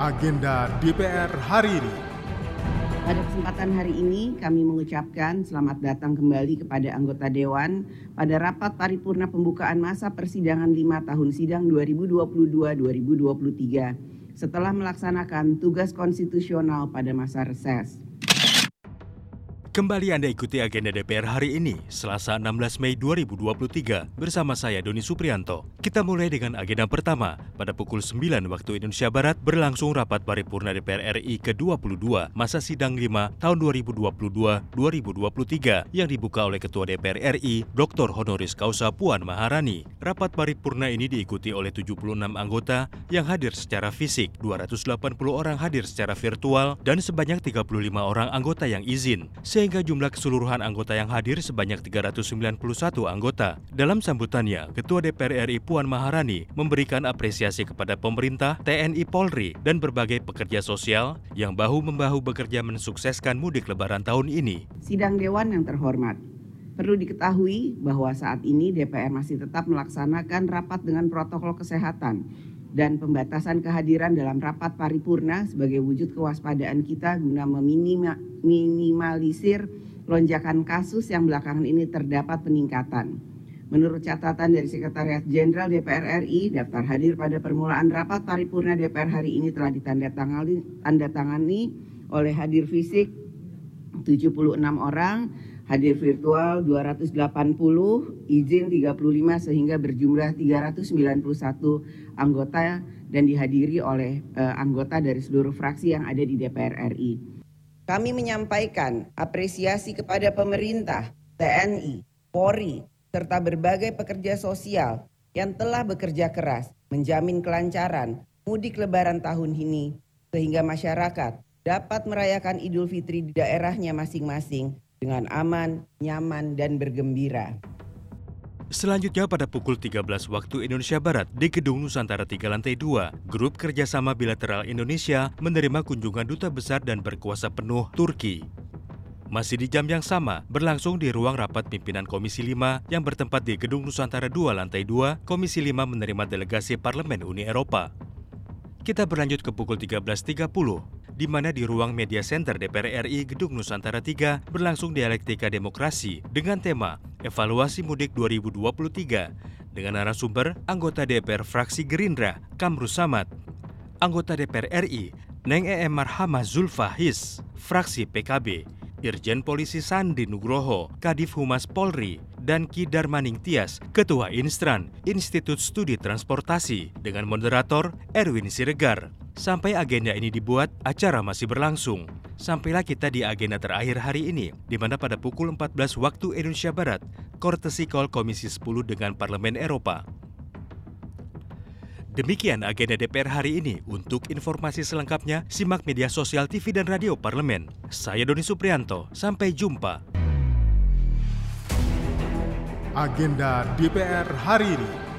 agenda DPR hari ini. Pada kesempatan hari ini kami mengucapkan selamat datang kembali kepada anggota Dewan pada rapat paripurna pembukaan masa persidangan 5 tahun sidang 2022-2023 setelah melaksanakan tugas konstitusional pada masa reses. Kembali Anda ikuti agenda DPR hari ini, Selasa 16 Mei 2023, bersama saya Doni Suprianto. Kita mulai dengan agenda pertama. Pada pukul 9 waktu Indonesia Barat, berlangsung rapat paripurna DPR RI ke-22, masa sidang 5 tahun 2022-2023, yang dibuka oleh Ketua DPR RI, Dr. Honoris Causa Puan Maharani. Rapat paripurna ini diikuti oleh 76 anggota yang hadir secara fisik, 280 orang hadir secara virtual, dan sebanyak 35 orang anggota yang izin sehingga jumlah keseluruhan anggota yang hadir sebanyak 391 anggota. Dalam sambutannya, Ketua DPR RI Puan Maharani memberikan apresiasi kepada pemerintah, TNI Polri, dan berbagai pekerja sosial yang bahu-membahu bekerja mensukseskan mudik lebaran tahun ini. Sidang Dewan yang terhormat, Perlu diketahui bahwa saat ini DPR masih tetap melaksanakan rapat dengan protokol kesehatan dan pembatasan kehadiran dalam rapat paripurna sebagai wujud kewaspadaan kita guna meminimalisir lonjakan kasus yang belakangan ini terdapat peningkatan. Menurut catatan dari Sekretariat Jenderal DPR RI, daftar hadir pada permulaan rapat paripurna DPR hari ini telah ditandatangani oleh hadir fisik 76 orang, hadir virtual 280, izin 35 sehingga berjumlah 391 anggota dan dihadiri oleh uh, anggota dari seluruh fraksi yang ada di DPR RI. Kami menyampaikan apresiasi kepada pemerintah, TNI, Polri, serta berbagai pekerja sosial yang telah bekerja keras menjamin kelancaran mudik lebaran tahun ini sehingga masyarakat dapat merayakan Idul Fitri di daerahnya masing-masing dengan aman, nyaman, dan bergembira. Selanjutnya pada pukul 13 waktu Indonesia Barat di Gedung Nusantara 3 Lantai 2, Grup Kerjasama Bilateral Indonesia menerima kunjungan Duta Besar dan Berkuasa Penuh Turki. Masih di jam yang sama, berlangsung di ruang rapat pimpinan Komisi 5 yang bertempat di Gedung Nusantara 2 Lantai 2, Komisi 5 menerima delegasi Parlemen Uni Eropa. Kita berlanjut ke pukul 13.30 di mana di ruang media center DPR RI Gedung Nusantara 3 berlangsung dialektika demokrasi dengan tema Evaluasi Mudik 2023 dengan narasumber anggota DPR fraksi Gerindra Kamrus Samad, anggota DPR RI Neng EM Marhamah Zulfahis, fraksi PKB, Irjen Polisi Sandi Nugroho, Kadif Humas Polri, dan Ki Darmaning Tias, Ketua Instran, Institut Studi Transportasi, dengan moderator Erwin Siregar. Sampai agenda ini dibuat, acara masih berlangsung. Sampailah kita di agenda terakhir hari ini, di mana pada pukul 14 waktu Indonesia Barat, Courtesy Call Komisi 10 dengan Parlemen Eropa. Demikian agenda DPR hari ini. Untuk informasi selengkapnya, simak media sosial TV dan radio Parlemen. Saya Doni Suprianto, sampai jumpa. Agenda DPR hari ini.